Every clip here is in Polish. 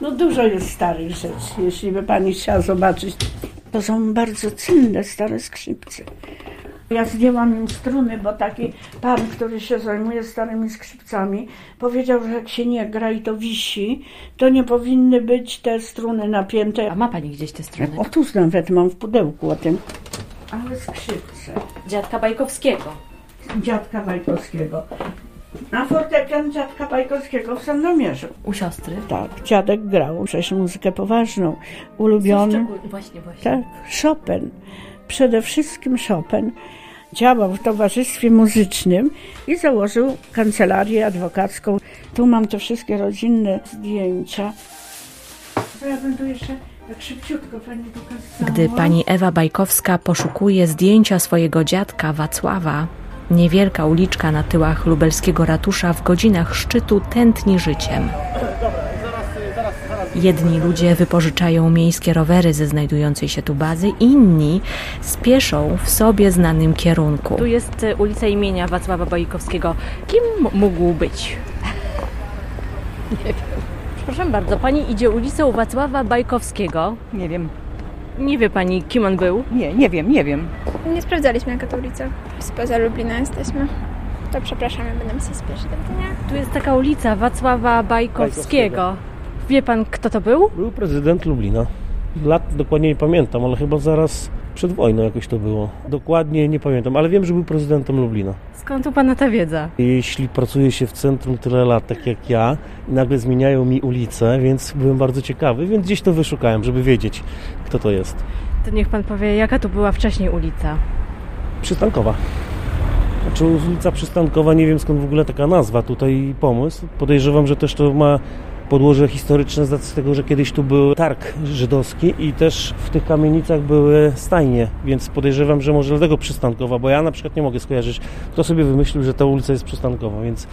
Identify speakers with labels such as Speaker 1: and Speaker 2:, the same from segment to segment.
Speaker 1: No dużo jest starych rzeczy, jeśli by pani chciała zobaczyć. To są bardzo cenne stare skrzypce. Ja zdjęłam im struny, bo taki pan, który się zajmuje starymi skrzypcami, powiedział, że jak się nie gra i to wisi, to nie powinny być te struny napięte.
Speaker 2: A ma pani gdzieś te strony?
Speaker 1: O tu nawet mam w pudełku o tym. Ale skrzypce.
Speaker 2: Dziadka Bajkowskiego.
Speaker 1: Dziadka Bajkowskiego. Na fortepian dziadka Bajkowskiego w Sandomierzu.
Speaker 2: U siostry?
Speaker 1: Tak, dziadek grał przecież muzykę poważną, ulubiony.
Speaker 2: Właśnie, właśnie.
Speaker 1: Tak, Chopin. Przede wszystkim Chopin. Działał w towarzystwie muzycznym i założył kancelarię adwokacką. Tu mam te wszystkie rodzinne zdjęcia. To ja będę jeszcze tak szybciutko pani pokazała.
Speaker 3: Gdy pani Ewa Bajkowska poszukuje zdjęcia swojego dziadka Wacława, niewielka uliczka na tyłach lubelskiego ratusza w godzinach szczytu tętni życiem. Jedni ludzie wypożyczają miejskie rowery ze znajdującej się tu bazy, inni spieszą w sobie znanym kierunku.
Speaker 2: Tu jest e, ulica imienia Wacława Bajkowskiego. Kim mógł być? Nie wiem. Proszę bardzo, pani idzie ulicą Wacława Bajkowskiego.
Speaker 4: Nie wiem.
Speaker 2: Nie wie pani, kim on był?
Speaker 4: Nie, nie wiem, nie wiem.
Speaker 5: Nie sprawdzaliśmy jaka to ulica. Spoza Lublina jesteśmy. To przepraszamy, będziemy się spieszyć do widzenia.
Speaker 2: Tu jest taka ulica Wacława Bajkowskiego. Wie pan, kto to był?
Speaker 6: Był prezydent Lublina. Lat dokładnie nie pamiętam, ale chyba zaraz przed wojną jakoś to było. Dokładnie nie pamiętam, ale wiem, że był prezydentem Lublina.
Speaker 2: Skąd u pana ta wiedza?
Speaker 6: Jeśli pracuje się w centrum tyle lat, tak jak ja, i nagle zmieniają mi ulicę, więc byłem bardzo ciekawy, więc gdzieś to wyszukałem, żeby wiedzieć, kto to jest.
Speaker 2: To niech pan powie, jaka tu była wcześniej ulica.
Speaker 6: Przystankowa. Znaczy ulica Przystankowa, nie wiem skąd w ogóle taka nazwa tutaj pomysł. Podejrzewam, że też to ma podłoże historyczne z tego, że kiedyś tu był targ żydowski i też w tych kamienicach były stajnie, więc podejrzewam, że może dlatego Przystankowa, bo ja na przykład nie mogę skojarzyć, kto sobie wymyślił, że ta ulica jest Przystankowa, więc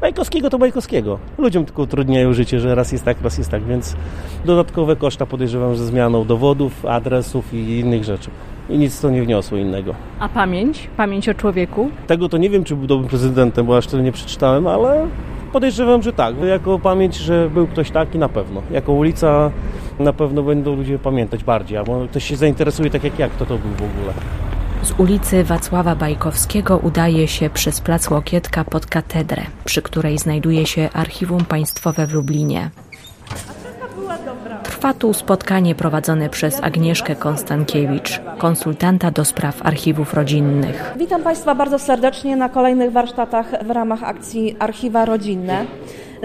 Speaker 6: Bajkowskiego to Bajkowskiego. Ludziom tylko utrudniają życie, że raz jest tak, raz jest tak, więc dodatkowe koszta podejrzewam, że zmianą dowodów, adresów i innych rzeczy. I nic to nie wniosło innego.
Speaker 2: A pamięć? Pamięć o człowieku?
Speaker 6: Tego to nie wiem, czy był dobrym prezydentem, bo aż tyle nie przeczytałem, ale podejrzewam, że tak. Jako pamięć, że był ktoś taki na pewno. Jako ulica na pewno będą ludzie pamiętać bardziej, albo ktoś się zainteresuje tak jak ja, kto to był w ogóle.
Speaker 3: Z ulicy Wacława Bajkowskiego udaje się przez plac Łokietka pod katedrę, przy której znajduje się Archiwum Państwowe w Lublinie. Trwa tu spotkanie prowadzone przez Agnieszkę Konstankiewicz, konsultanta do spraw archiwów rodzinnych.
Speaker 7: Witam Państwa bardzo serdecznie na kolejnych warsztatach w ramach akcji Archiwa Rodzinne.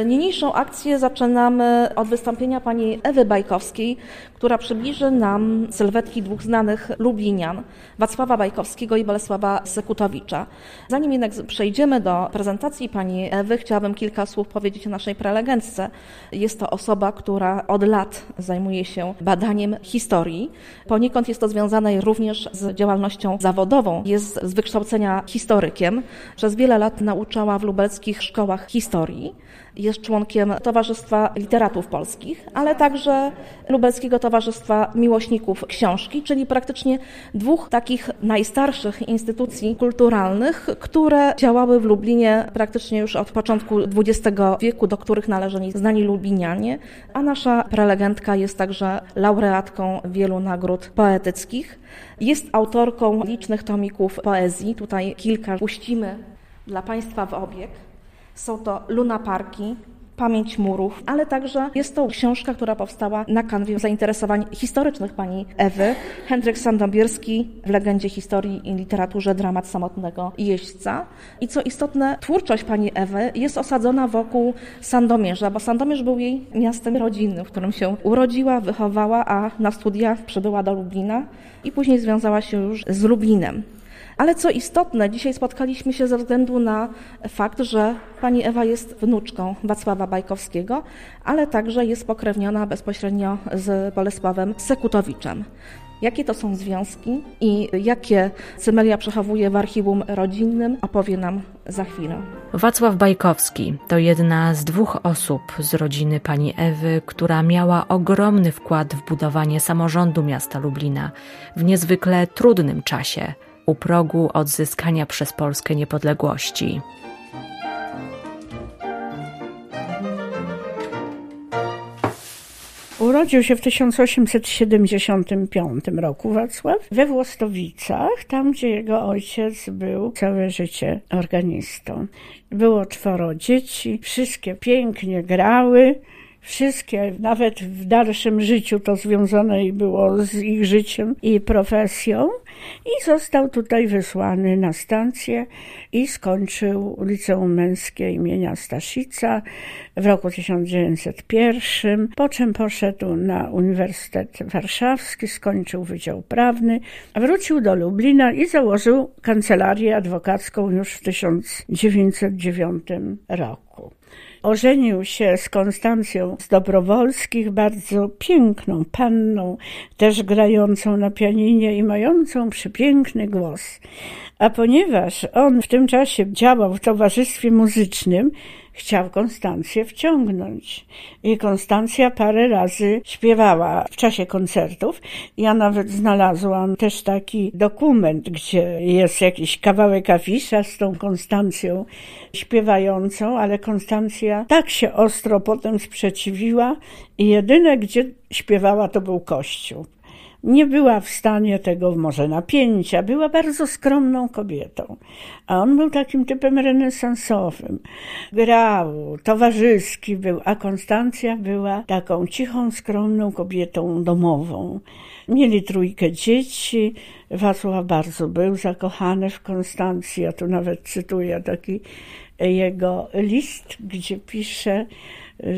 Speaker 7: Niniejszą akcję zaczynamy od wystąpienia pani Ewy Bajkowskiej, która przybliży nam sylwetki dwóch znanych lublinian, Wacława Bajkowskiego i Bolesława Sekutowicza. Zanim jednak przejdziemy do prezentacji pani Ewy, chciałabym kilka słów powiedzieć o naszej prelegentce. Jest to osoba, która od lat zajmuje się badaniem historii. Poniekąd jest to związane również z działalnością zawodową. Jest z wykształcenia historykiem. Przez wiele lat nauczała w lubelskich szkołach historii. Jest członkiem Towarzystwa Literatów Polskich, ale także Lubelskiego Towarzystwa Miłośników Książki, czyli praktycznie dwóch takich najstarszych instytucji kulturalnych, które działały w Lublinie praktycznie już od początku XX wieku, do których należeli znani lublinianie, a nasza prelegentka jest także laureatką wielu nagród poetyckich. Jest autorką licznych tomików poezji. Tutaj kilka puścimy dla Państwa w obieg. Są to Lunaparki, Pamięć murów, ale także jest to książka, która powstała na kanwie zainteresowań historycznych pani Ewy. Henryk Sandomierski w legendzie historii i literaturze dramat samotnego jeźdźca. I co istotne, twórczość pani Ewy jest osadzona wokół Sandomierza, bo Sandomierz był jej miastem rodzinnym, w którym się urodziła, wychowała, a na studiach przybyła do Lublina i później związała się już z Lublinem. Ale co istotne, dzisiaj spotkaliśmy się ze względu na fakt, że pani Ewa jest wnuczką Wacława Bajkowskiego, ale także jest pokrewniona bezpośrednio z Bolesławem Sekutowiczem. Jakie to są związki i jakie Cymelia przechowuje w archiwum rodzinnym, opowie nam za chwilę.
Speaker 3: Wacław Bajkowski to jedna z dwóch osób z rodziny pani Ewy, która miała ogromny wkład w budowanie samorządu miasta Lublina w niezwykle trudnym czasie u progu odzyskania przez Polskę niepodległości.
Speaker 1: Urodził się w 1875 roku Wacław we Włostowicach, tam gdzie jego ojciec był całe życie organistą. Było czworo dzieci, wszystkie pięknie grały. Wszystkie, nawet w dalszym życiu to związane było z ich życiem i profesją. I został tutaj wysłany na stację i skończył Liceum Męskie imienia Staszica w roku 1901, po czym poszedł na Uniwersytet Warszawski, skończył Wydział Prawny, wrócił do Lublina i założył kancelarię adwokacką już w 1909 roku. Ożenił się z Konstancją z Dobrowolskich, bardzo piękną panną, też grającą na pianinie i mającą przepiękny głos. A ponieważ on w tym czasie działał w towarzystwie muzycznym, chciał Konstancję wciągnąć. I Konstancja parę razy śpiewała w czasie koncertów. Ja nawet znalazłam też taki dokument, gdzie jest jakiś kawałek afisza z tą Konstancją śpiewającą, ale Konstancja tak się ostro potem sprzeciwiła i jedyne, gdzie śpiewała, to był kościół nie była w stanie tego może napięcia, była bardzo skromną kobietą. A on był takim typem renesansowym. Grał, towarzyski był, a Konstancja była taką cichą, skromną kobietą domową. Mieli trójkę dzieci. Wacław bardzo był zakochany w Konstancji. Ja tu nawet cytuję taki jego list, gdzie pisze,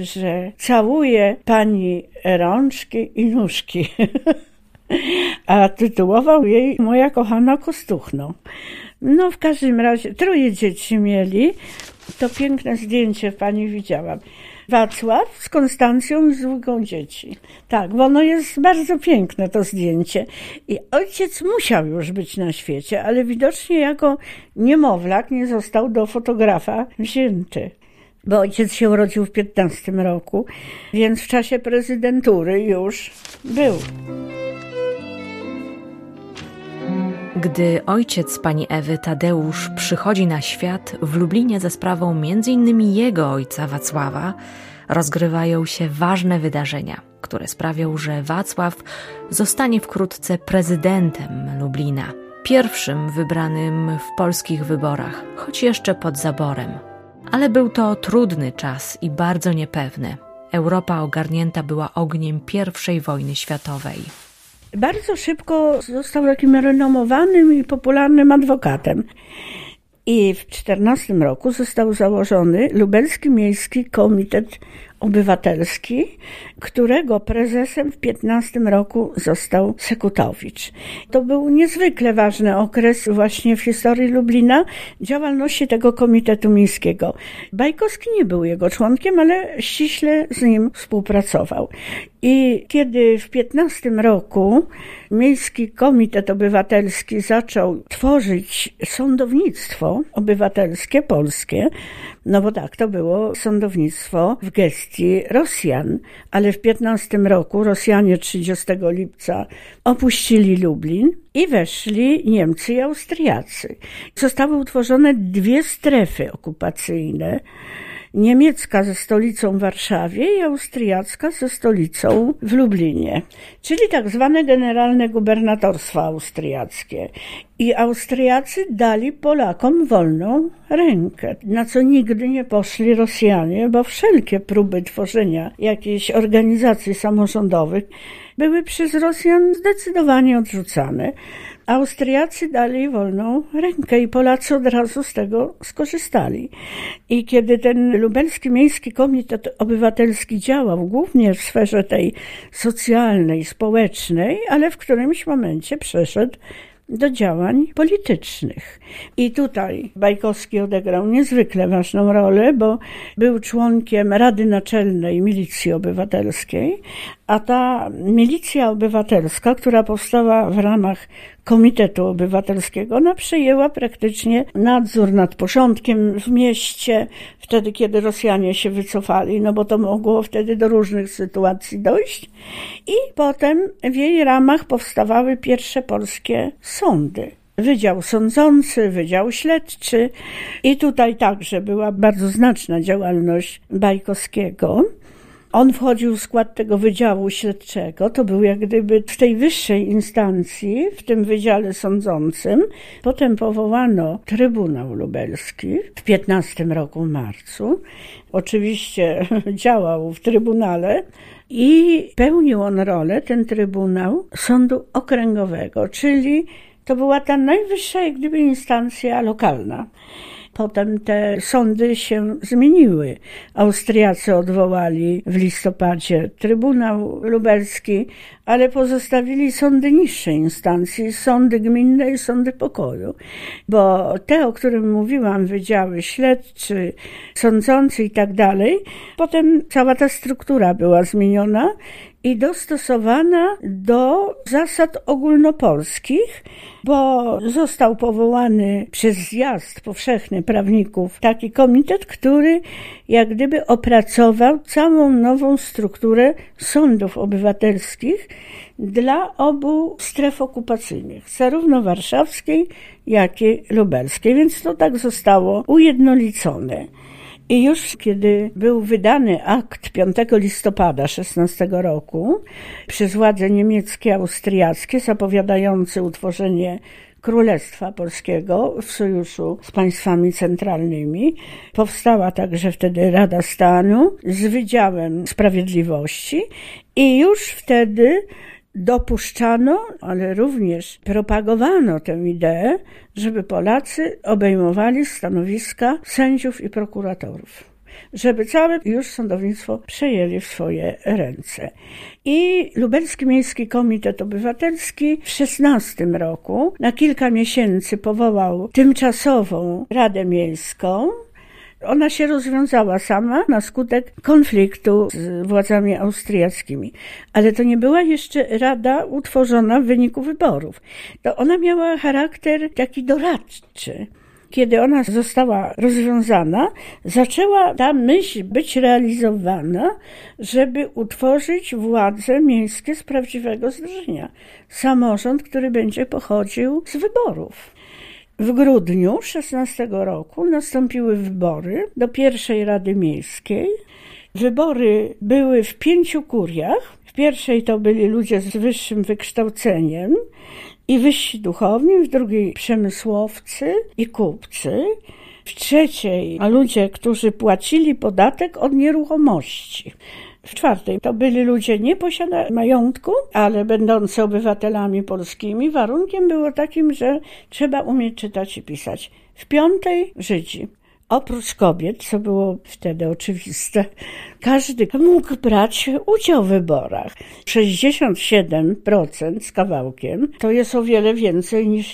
Speaker 1: że całuje pani rączki i nóżki. a tytułował jej Moja kochana Kostuchno. No w każdym razie troje dzieci mieli. To piękne zdjęcie pani widziałam. Wacław z Konstancją i z dwójką dzieci. Tak, bo ono jest bardzo piękne to zdjęcie. I ojciec musiał już być na świecie, ale widocznie jako niemowlak nie został do fotografa wzięty bo ojciec się urodził w 15 roku, więc w czasie prezydentury już był.
Speaker 3: Gdy ojciec pani Ewy, Tadeusz, przychodzi na świat w Lublinie ze sprawą m.in. jego ojca Wacława, rozgrywają się ważne wydarzenia, które sprawią, że Wacław zostanie wkrótce prezydentem Lublina, pierwszym wybranym w polskich wyborach, choć jeszcze pod zaborem. Ale był to trudny czas i bardzo niepewny. Europa ogarnięta była ogniem I wojny światowej
Speaker 1: bardzo szybko został takim renomowanym i popularnym adwokatem. I w 14 roku został założony Lubelski Miejski Komitet Obywatelski, którego prezesem w 15 roku został Sekutowicz. To był niezwykle ważny okres właśnie w historii Lublina, działalności tego Komitetu Miejskiego. Bajkowski nie był jego członkiem, ale ściśle z nim współpracował. I kiedy w 15 roku Miejski Komitet Obywatelski zaczął tworzyć sądownictwo obywatelskie polskie, no bo tak, to było sądownictwo w gestii Rosjan, ale w 15 roku Rosjanie 30 lipca opuścili Lublin i weszli Niemcy i Austriacy. Zostały utworzone dwie strefy okupacyjne niemiecka ze stolicą w Warszawie i austriacka ze stolicą w Lublinie, czyli tak zwane generalne gubernatorstwa austriackie. I Austriacy dali Polakom wolną rękę, na co nigdy nie poszli Rosjanie, bo wszelkie próby tworzenia jakiejś organizacji samorządowych były przez Rosjan zdecydowanie odrzucane. Austriacy dali wolną rękę i Polacy od razu z tego skorzystali. I kiedy ten lubelski miejski komitet obywatelski działał głównie w sferze tej socjalnej, społecznej, ale w którymś momencie przeszedł do działań politycznych. I tutaj Bajkowski odegrał niezwykle ważną rolę, bo był członkiem Rady Naczelnej Milicji Obywatelskiej, a ta milicja obywatelska, która powstała w ramach Komitetu Obywatelskiego, ona przejęła praktycznie nadzór nad porządkiem w mieście, wtedy kiedy Rosjanie się wycofali, no bo to mogło wtedy do różnych sytuacji dojść. I potem w jej ramach powstawały pierwsze polskie sądy. Wydział Sądzący, Wydział Śledczy i tutaj także była bardzo znaczna działalność Bajkowskiego. On wchodził w skład tego Wydziału Śledczego. To był jak gdyby w tej wyższej instancji, w tym Wydziale Sądzącym. Potem powołano Trybunał Lubelski w 15 roku marcu. Oczywiście działał w Trybunale i pełnił on rolę, ten Trybunał, Sądu Okręgowego, czyli to była ta najwyższa jak gdyby instancja lokalna. Potem te sądy się zmieniły. Austriacy odwołali w listopadzie Trybunał Lubelski, ale pozostawili sądy niższej instancji, sądy gminne i sądy pokoju. Bo te, o którym mówiłam, wydziały śledczy, sądzący i tak dalej, potem cała ta struktura była zmieniona i dostosowana do zasad ogólnopolskich, bo został powołany przez zjazd powszechny prawników taki komitet, który jak gdyby opracował całą nową strukturę sądów obywatelskich dla obu stref okupacyjnych, zarówno warszawskiej, jak i lubelskiej, więc to tak zostało ujednolicone. I już kiedy był wydany akt 5 listopada 16 roku przez władze niemieckie, austriackie zapowiadający utworzenie Królestwa Polskiego w sojuszu z państwami centralnymi. Powstała także wtedy Rada Stanu z Wydziałem Sprawiedliwości i już wtedy dopuszczano, ale również propagowano tę ideę, żeby Polacy obejmowali stanowiska sędziów i prokuratorów. Żeby całe już sądownictwo przejęli w swoje ręce. I Lubelski Miejski Komitet Obywatelski w 16 roku na kilka miesięcy powołał tymczasową Radę Miejską, ona się rozwiązała sama na skutek konfliktu z władzami austriackimi. Ale to nie była jeszcze rada utworzona w wyniku wyborów. To ona miała charakter taki doradczy kiedy ona została rozwiązana, zaczęła ta myśl być realizowana, żeby utworzyć władze miejskie z prawdziwego zdarzenia. Samorząd, który będzie pochodził z wyborów. W grudniu 16 roku nastąpiły wybory do pierwszej Rady Miejskiej. Wybory były w pięciu kuriach. W pierwszej to byli ludzie z wyższym wykształceniem i wyżsi duchowni, w drugiej przemysłowcy i kupcy, w trzeciej ludzie, którzy płacili podatek od nieruchomości. W czwartej to byli ludzie nie posiadający majątku, ale będący obywatelami polskimi. Warunkiem było takim, że trzeba umieć czytać i pisać. W piątej Żydzi. Oprócz kobiet, co było wtedy oczywiste, każdy mógł brać udział w wyborach. 67% z kawałkiem to jest o wiele więcej niż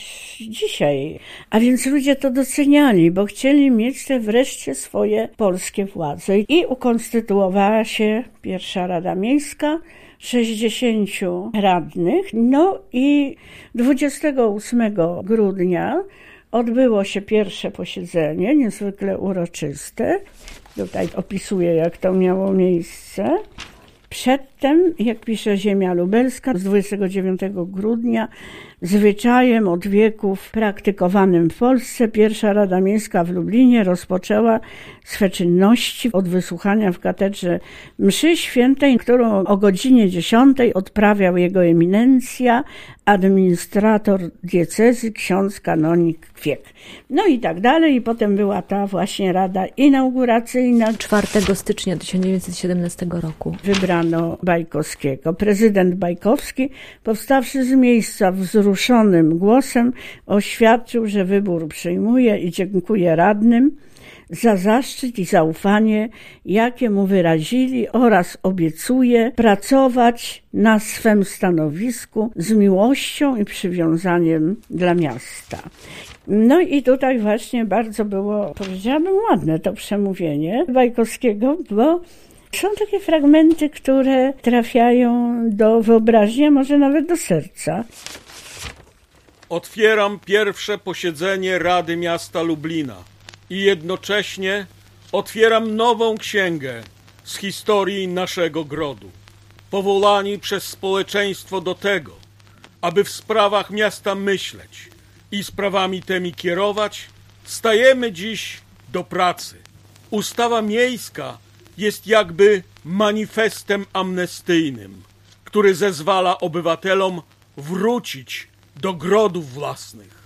Speaker 1: dzisiaj. A więc ludzie to doceniali, bo chcieli mieć te wreszcie swoje polskie władze. I ukonstytuowała się pierwsza Rada Miejska, 60 radnych. No i 28 grudnia odbyło się pierwsze posiedzenie, niezwykle uroczyste. Tutaj opisuję, jak to miało miejsce. Przedtem, jak pisze Ziemia Lubelska, z 29 grudnia, zwyczajem od wieków praktykowanym w Polsce, pierwsza Rada Miejska w Lublinie rozpoczęła swe czynności od wysłuchania w katedrze mszy świętej, którą o godzinie 10 odprawiał jego eminencja, administrator diecezy, ksiądz kanonik Kwiek. No i tak dalej. I potem była ta właśnie rada inauguracyjna.
Speaker 2: 4 stycznia 1917 roku.
Speaker 1: Wybrano Bajkowskiego. Prezydent Bajkowski, powstawszy z miejsca wzruszonym głosem, oświadczył, że wybór przyjmuje i dziękuję radnym za zaszczyt i zaufanie, jakie mu wyrazili oraz obiecuje pracować na swym stanowisku z miłością i przywiązaniem dla miasta. No i tutaj właśnie bardzo było, powiedziałabym, ładne to przemówienie Bajkowskiego, bo są takie fragmenty, które trafiają do wyobraźni, a może nawet do serca.
Speaker 4: Otwieram pierwsze posiedzenie Rady Miasta Lublina i jednocześnie otwieram nową księgę z historii naszego grodu. Powołani przez społeczeństwo do tego, aby w sprawach miasta myśleć i sprawami tymi kierować, stajemy dziś do pracy. Ustawa miejska jest jakby manifestem amnestyjnym, który zezwala obywatelom wrócić do grodów własnych.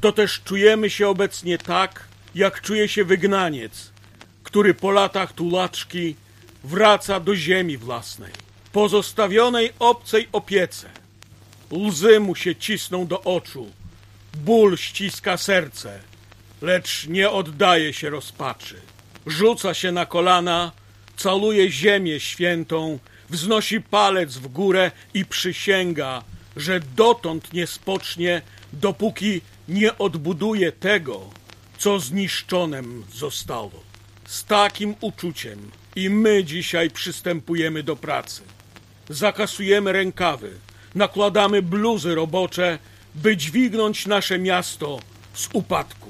Speaker 4: To też czujemy się obecnie tak, jak czuje się wygnaniec, który po latach tulaczki wraca do ziemi własnej, pozostawionej obcej opiece. Łzy mu się cisną do oczu, ból ściska serce, lecz nie oddaje się rozpaczy. Rzuca się na kolana, caluje ziemię świętą, wznosi palec w górę i przysięga, że dotąd nie spocznie, dopóki nie odbuduje tego, co zniszczonym zostało. Z takim uczuciem i my dzisiaj przystępujemy do pracy. Zakasujemy rękawy, nakładamy bluzy robocze, by dźwignąć nasze miasto z upadku.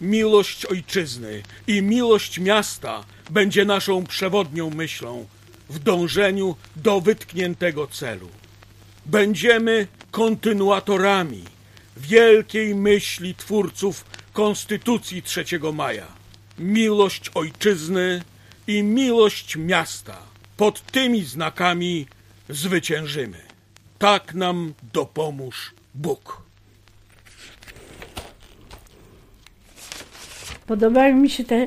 Speaker 4: Miłość ojczyzny i miłość miasta będzie naszą przewodnią myślą w dążeniu do wytkniętego celu. Będziemy kontynuatorami wielkiej myśli twórców Konstytucji 3 maja. Miłość ojczyzny i miłość miasta. Pod tymi znakami zwyciężymy. Tak nam dopomóż Bóg.
Speaker 1: Podobają mi się te,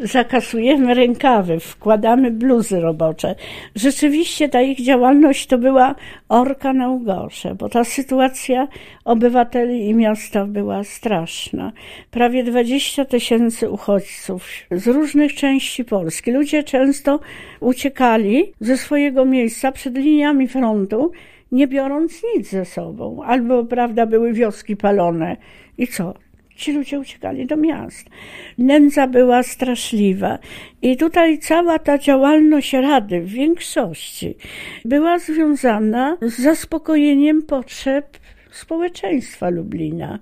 Speaker 1: zakasujemy rękawy, wkładamy bluzy robocze. Rzeczywiście ta ich działalność to była orka na ugorze, bo ta sytuacja obywateli i miasta była straszna. Prawie 20 tysięcy uchodźców z różnych części Polski. Ludzie często uciekali ze swojego miejsca przed liniami frontu, nie biorąc nic ze sobą. Albo, prawda, były wioski palone. I co? Ci ludzie uciekali do miast. Nędza była straszliwa. I tutaj cała ta działalność Rady w większości była związana z zaspokojeniem potrzeb społeczeństwa Lublina.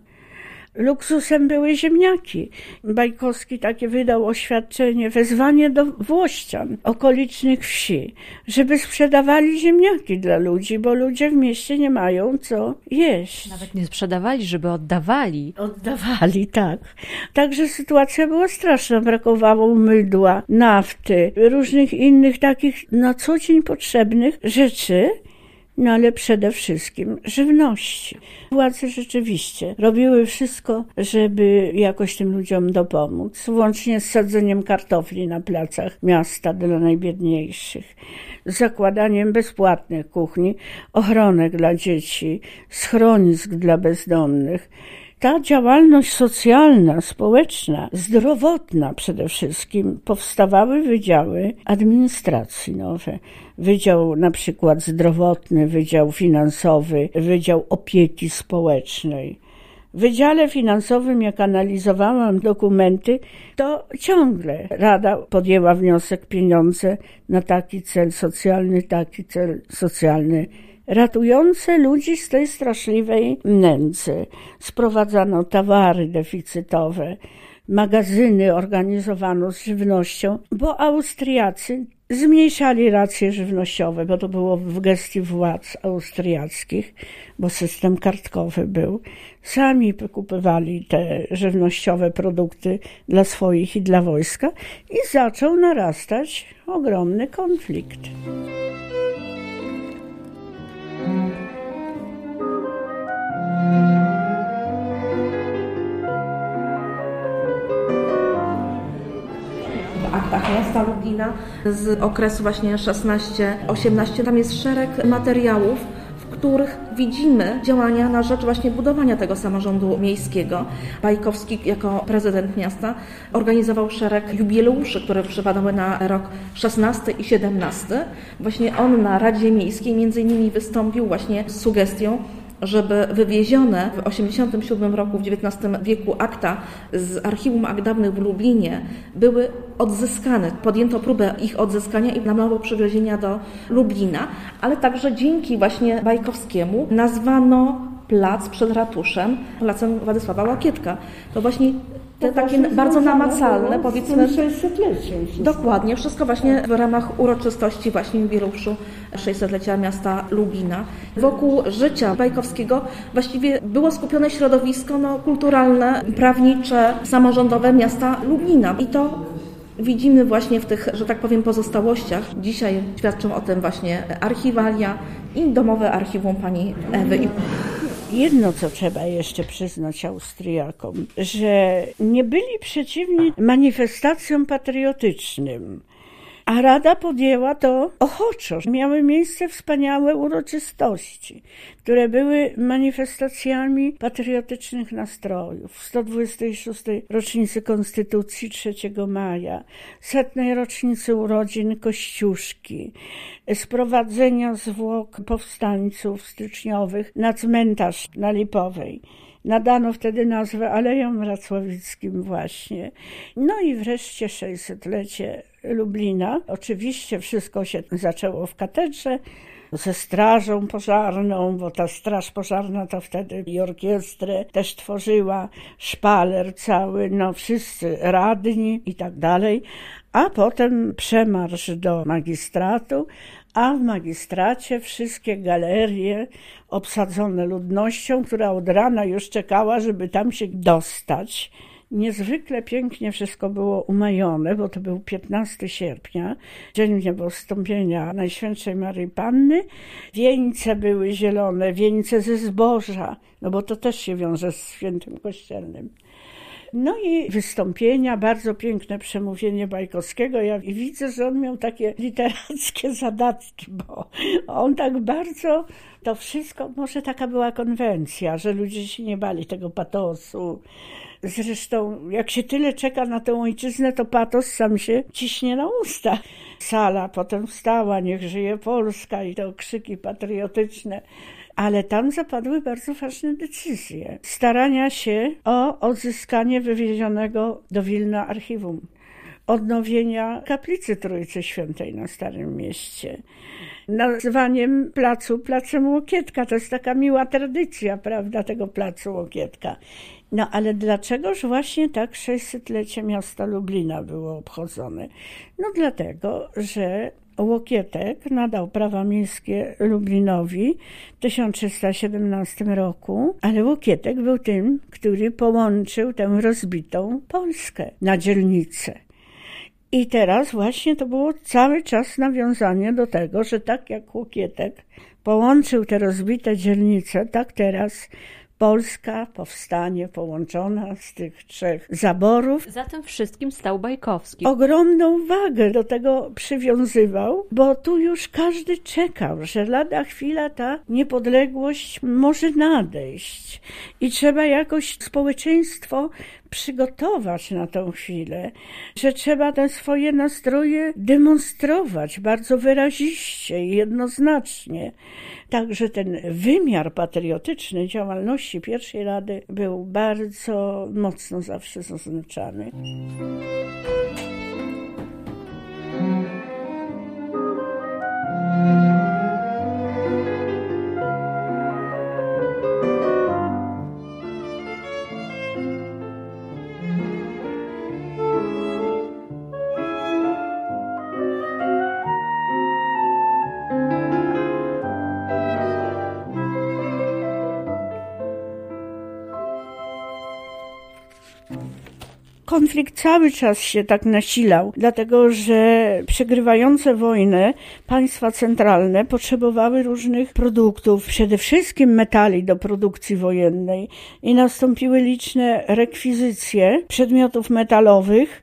Speaker 1: Luksusem były ziemniaki. Bajkowski takie wydał oświadczenie, wezwanie do Włościan, okolicznych wsi, żeby sprzedawali ziemniaki dla ludzi, bo ludzie w mieście nie mają co jeść.
Speaker 2: Nawet nie sprzedawali, żeby oddawali.
Speaker 1: Oddawali, tak. Także sytuacja była straszna. Brakowało mydła, nafty, różnych innych takich na co dzień potrzebnych rzeczy, no ale przede wszystkim żywności. Władze rzeczywiście robiły wszystko, żeby jakoś tym ludziom dopomóc, włącznie z sadzeniem kartofli na placach miasta dla najbiedniejszych, zakładaniem bezpłatnych kuchni, ochronek dla dzieci, schronisk dla bezdomnych. Ta działalność socjalna, społeczna, zdrowotna przede wszystkim, powstawały wydziały administracji nowe. Wydział na przykład zdrowotny, wydział finansowy, wydział opieki społecznej. W Wydziale Finansowym, jak analizowałam dokumenty, to ciągle Rada podjęła wniosek pieniądze na taki cel socjalny, taki cel socjalny ratujące ludzi z tej straszliwej nędzy. Sprowadzano towary deficytowe, magazyny organizowano z żywnością, bo Austriacy zmniejszali racje żywnościowe, bo to było w gestii władz austriackich, bo system kartkowy był. Sami kupowali te żywnościowe produkty dla swoich i dla wojska i zaczął narastać ogromny konflikt.
Speaker 7: Z okresu właśnie 16-18. Tam jest szereg materiałów, w których widzimy działania na rzecz właśnie budowania tego samorządu miejskiego. Bajkowski jako prezydent miasta organizował szereg jubileuszy, które przypadały na rok 16 i 17. Właśnie on na Radzie Miejskiej między innymi wystąpił właśnie z sugestią żeby wywiezione w 1987 roku, w XIX wieku akta z archiwum akt dawnych w Lublinie były odzyskane. Podjęto próbę ich odzyskania i na nowo przywiezienia do Lublina, ale także dzięki właśnie Bajkowskiemu nazwano plac przed ratuszem placem Władysława Łakietka. To właśnie te takie bardzo namacalne, powiedzmy.
Speaker 1: 600-lecie.
Speaker 7: Dokładnie, wszystko właśnie w ramach uroczystości właśnie jubileuszu 600-lecia miasta Lubina. Wokół życia Bajkowskiego właściwie było skupione środowisko no, kulturalne, prawnicze, samorządowe miasta Lublina. I to widzimy właśnie w tych, że tak powiem, pozostałościach. Dzisiaj świadczą o tym właśnie archiwalia i domowe archiwum pani Ewy.
Speaker 1: Jedno, co trzeba jeszcze przyznać Austriakom, że nie byli przeciwni manifestacjom patriotycznym. A Rada podjęła to ochoczo. Miały miejsce wspaniałe uroczystości, które były manifestacjami patriotycznych nastrojów. W 126. rocznicy Konstytucji 3 maja, setnej rocznicy urodzin Kościuszki, sprowadzenia zwłok powstańców styczniowych na cmentarz na Lipowej. Nadano wtedy nazwę Aleją Racławickim właśnie. No i wreszcie 600-lecie Lublina. Oczywiście wszystko się zaczęło w katedrze ze strażą pożarną, bo ta straż pożarna to wtedy i orkiestrę też tworzyła, szpaler cały, no wszyscy radni i tak dalej. A potem przemarsz do magistratu, a w magistracie wszystkie galerie obsadzone ludnością, która od rana już czekała, żeby tam się dostać. Niezwykle pięknie wszystko było umajone, bo to był 15 sierpnia, dzień niebostąpienia Najświętszej Maryi Panny. Wieńce były zielone, wieńce ze zboża, no bo to też się wiąże z świętym kościelnym. No i wystąpienia, bardzo piękne przemówienie Bajkowskiego. Ja widzę, że on miał takie literackie zadatki, bo on tak bardzo to wszystko, może taka była konwencja, że ludzie się nie bali tego patosu. Zresztą, jak się tyle czeka na tę ojczyznę, to patos sam się ciśnie na usta. Sala potem wstała, niech żyje Polska i te okrzyki patriotyczne ale tam zapadły bardzo ważne decyzje. Starania się o odzyskanie wywiezionego do Wilna archiwum, odnowienia kaplicy Trójcy Świętej na Starym Mieście, nazwaniem placu Placem Łokietka. To jest taka miła tradycja, prawda, tego Placu Łokietka. No ale dlaczegoż właśnie tak 600-lecie miasta Lublina było obchodzone? No dlatego, że Łokietek nadał prawa miejskie Lublinowi w 1317 roku, ale Łokietek był tym, który połączył tę rozbitą Polskę na dzielnicę. I teraz właśnie to było cały czas nawiązanie do tego, że tak jak Łokietek połączył te rozbite dzielnice, tak teraz Polska powstanie połączona z tych trzech zaborów.
Speaker 2: Za tym wszystkim stał Bajkowski.
Speaker 1: Ogromną wagę do tego przywiązywał, bo tu już każdy czekał, że lada chwila ta niepodległość może nadejść i trzeba jakoś społeczeństwo przygotować na tą chwilę, że trzeba te swoje nastroje demonstrować bardzo wyraziście i jednoznacznie. Także ten wymiar patriotyczny działalności pierwszej Rady był bardzo mocno zawsze zaznaczany. Konflikt cały czas się tak nasilał, dlatego że przegrywające wojnę państwa centralne potrzebowały różnych produktów, przede wszystkim metali do produkcji wojennej i nastąpiły liczne rekwizycje przedmiotów metalowych,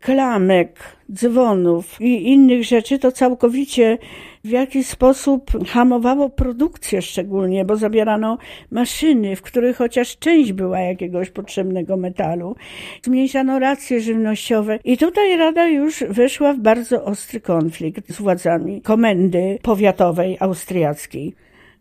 Speaker 1: klamek, dzwonów i innych rzeczy, to całkowicie w jakiś sposób hamowało produkcję szczególnie, bo zabierano maszyny, w których chociaż część była jakiegoś potrzebnego metalu. Zmniejszano racje żywnościowe i tutaj Rada już weszła w bardzo ostry konflikt z władzami komendy powiatowej austriackiej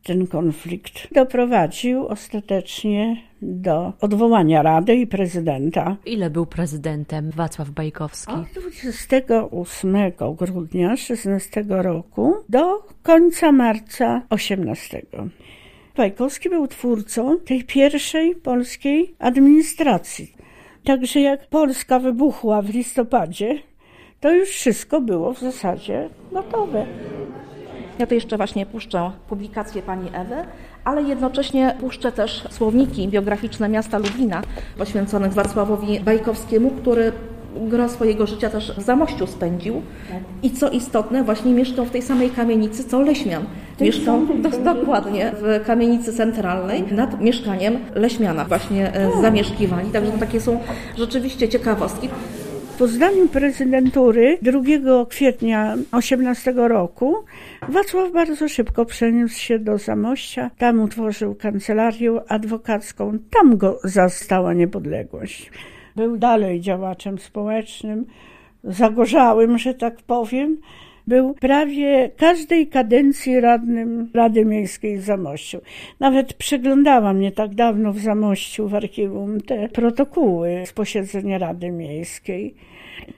Speaker 1: ten konflikt doprowadził ostatecznie do odwołania Rady i prezydenta.
Speaker 2: Ile był prezydentem Wacław Bajkowski?
Speaker 1: Od 28 grudnia 16 roku do końca marca 18. Bajkowski był twórcą tej pierwszej polskiej administracji. Także jak Polska wybuchła w listopadzie, to już wszystko było w zasadzie gotowe.
Speaker 7: Ja tu jeszcze właśnie puszczę publikację pani Ewy, ale jednocześnie puszczę też słowniki biograficzne miasta Lublina poświęconych Wacławowi Bajkowskiemu, który gro swojego życia też w Zamościu spędził. I co istotne, właśnie mieszkał w tej samej kamienicy co Leśmian. Mieszkał do, dokładnie w kamienicy centralnej nad mieszkaniem Leśmiana właśnie e, zamieszkiwali, także takie są rzeczywiście ciekawostki.
Speaker 1: Po zdaniu prezydentury 2 kwietnia 18 roku Wacław bardzo szybko przeniósł się do Zamościa. Tam utworzył kancelarię adwokacką. Tam go zastała niepodległość. Był dalej działaczem społecznym, zagorzałym, że tak powiem. Był prawie każdej kadencji radnym Rady Miejskiej w Zamościu. Nawet przeglądałam nie tak dawno w Zamościu w archiwum te protokoły z posiedzenia Rady Miejskiej.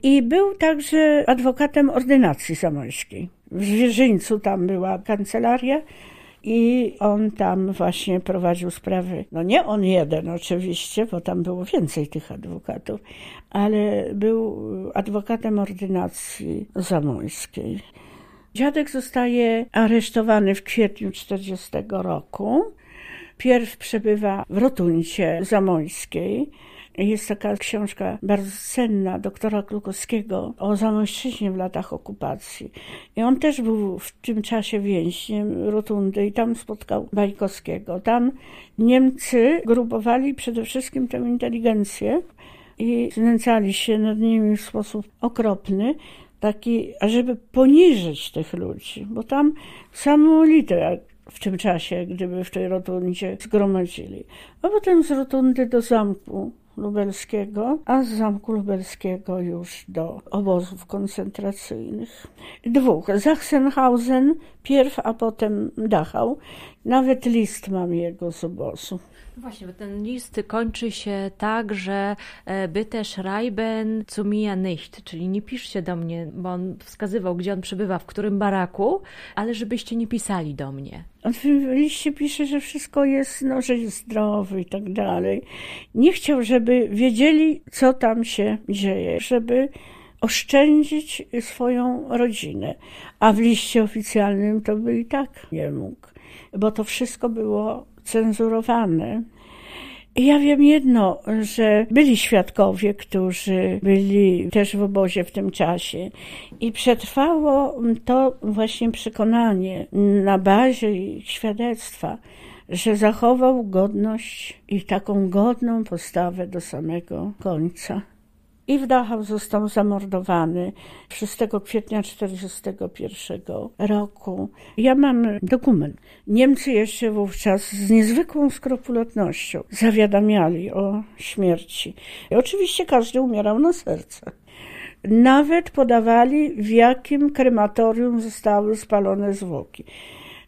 Speaker 1: I był także adwokatem ordynacji zamońskiej. W Zwierzyńcu tam była kancelaria i on tam właśnie prowadził sprawy. No nie on jeden oczywiście, bo tam było więcej tych adwokatów, ale był adwokatem ordynacji zamońskiej. Dziadek zostaje aresztowany w kwietniu 40 roku. Pierw przebywa w Rotuncie Zamońskiej, jest taka książka bardzo cenna doktora Klukowskiego o Zamojszczyźnie w latach okupacji. I on też był w tym czasie więźniem Rotundy i tam spotkał Bajkowskiego. Tam Niemcy grupowali przede wszystkim tę inteligencję i znęcali się nad nimi w sposób okropny, taki, ażeby poniżyć tych ludzi, bo tam samą literę w tym czasie, gdyby w tej rotundzie zgromadzili. A potem z rotundy do zamku lubelskiego, a z zamku lubelskiego już do obozów koncentracyjnych. Dwóch. Sachsenhausen pierw, a potem Dachau. Nawet list mam jego z obozu.
Speaker 3: Właśnie, bo ten list kończy się tak, że e, bitte schreiben zu mir nicht, czyli nie piszcie do mnie, bo on wskazywał, gdzie on przebywa, w którym baraku, ale żebyście nie pisali do mnie.
Speaker 1: On w liście pisze, że wszystko jest, no, że jest zdrowy i tak dalej. Nie chciał, żeby wiedzieli, co tam się dzieje, żeby oszczędzić swoją rodzinę. A w liście oficjalnym to by i tak nie mógł, bo to wszystko było cenzurowane. Ja wiem jedno, że byli świadkowie, którzy byli też w obozie w tym czasie i przetrwało to właśnie przekonanie na bazie ich świadectwa, że zachował godność i taką godną postawę do samego końca. I w Dachau został zamordowany 6 kwietnia 1941 roku. Ja mam dokument. Niemcy jeszcze wówczas z niezwykłą skrupulatnością zawiadamiali o śmierci. I oczywiście każdy umierał na serce. Nawet podawali, w jakim krematorium zostały spalone zwłoki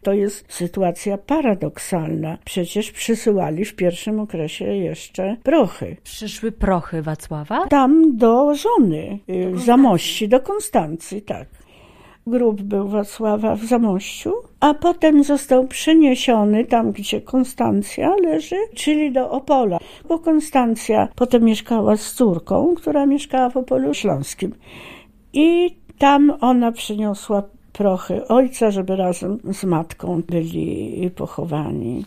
Speaker 1: to jest sytuacja paradoksalna. Przecież przysyłali w pierwszym okresie jeszcze prochy.
Speaker 3: Przyszły prochy Wacława?
Speaker 1: Tam do żony, y, w Zamości, do Konstancji, tak. Grób był Wacława w Zamościu, a potem został przeniesiony tam, gdzie Konstancja leży, czyli do Opola. Bo Konstancja potem mieszkała z córką, która mieszkała w Opolu Śląskim. I tam ona przyniosła prochy ojca, żeby razem z matką byli pochowani.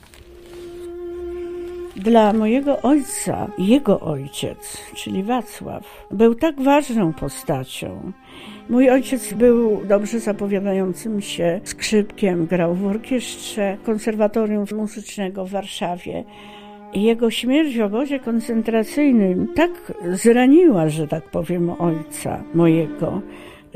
Speaker 1: Dla mojego ojca, jego ojciec, czyli Wacław, był tak ważną postacią. Mój ojciec był dobrze zapowiadającym się skrzypkiem, grał w orkiestrze konserwatorium muzycznego w Warszawie. Jego śmierć w obozie koncentracyjnym tak zraniła, że tak powiem, ojca mojego,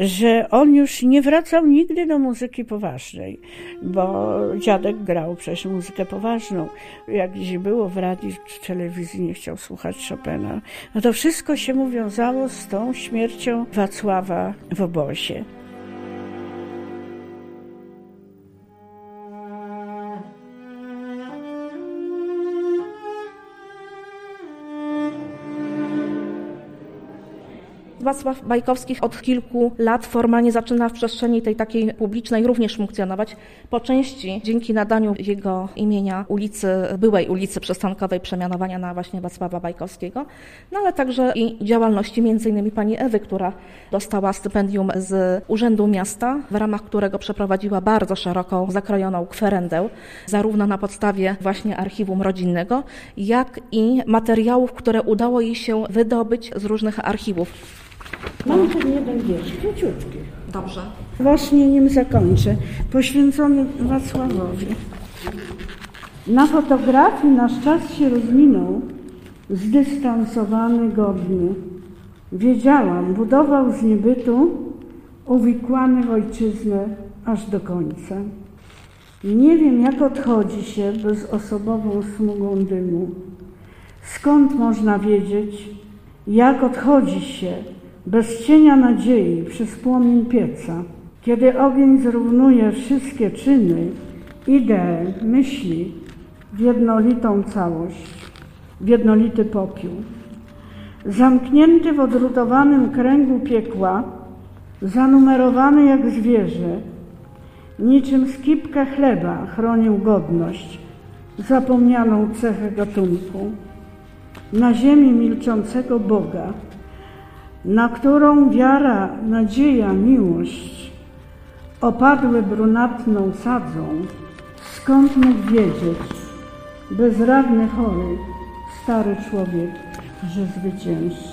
Speaker 1: że on już nie wracał nigdy do muzyki poważnej, bo dziadek grał przecież muzykę poważną. Jak gdzieś było w radiu czy telewizji, nie chciał słuchać Chopina. No to wszystko się mu wiązało z tą śmiercią Wacława w obozie.
Speaker 7: Wacław Bajkowski od kilku lat formalnie zaczyna w przestrzeni tej takiej publicznej również funkcjonować. Po części dzięki nadaniu jego imienia ulicy, byłej ulicy Przystankowej przemianowania na właśnie Wacława Bajkowskiego, no ale także i działalności między innymi pani Ewy, która dostała stypendium z Urzędu Miasta, w ramach którego przeprowadziła bardzo szeroką, zakrojoną kwerendę, zarówno na podstawie właśnie archiwum rodzinnego, jak i materiałów, które udało jej się wydobyć z różnych archiwów
Speaker 1: Mam ten jeden wiersz, króciutki.
Speaker 7: Dobrze.
Speaker 1: Właśnie nim zakończę. Poświęcony Wacławowi. Na fotografii nasz czas się rozminął, zdystansowany godny. Wiedziałam, budował z niebytu, uwikłany w ojczyznę aż do końca. Nie wiem, jak odchodzi się bezosobową smugą dymu. Skąd można wiedzieć, jak odchodzi się bez cienia nadziei przez płomień pieca, kiedy ogień zrównuje wszystkie czyny, idee, myśli w jednolitą całość, w jednolity popiół. Zamknięty w odrutowanym kręgu piekła, zanumerowany jak zwierzę, niczym skipkę chleba chronił godność, zapomnianą cechę gatunku. Na ziemi milczącego Boga, na którą wiara, nadzieja, miłość opadły brunatną sadzą, skąd mógł wiedzieć, bezradny chory, stary człowiek, że zwycięży.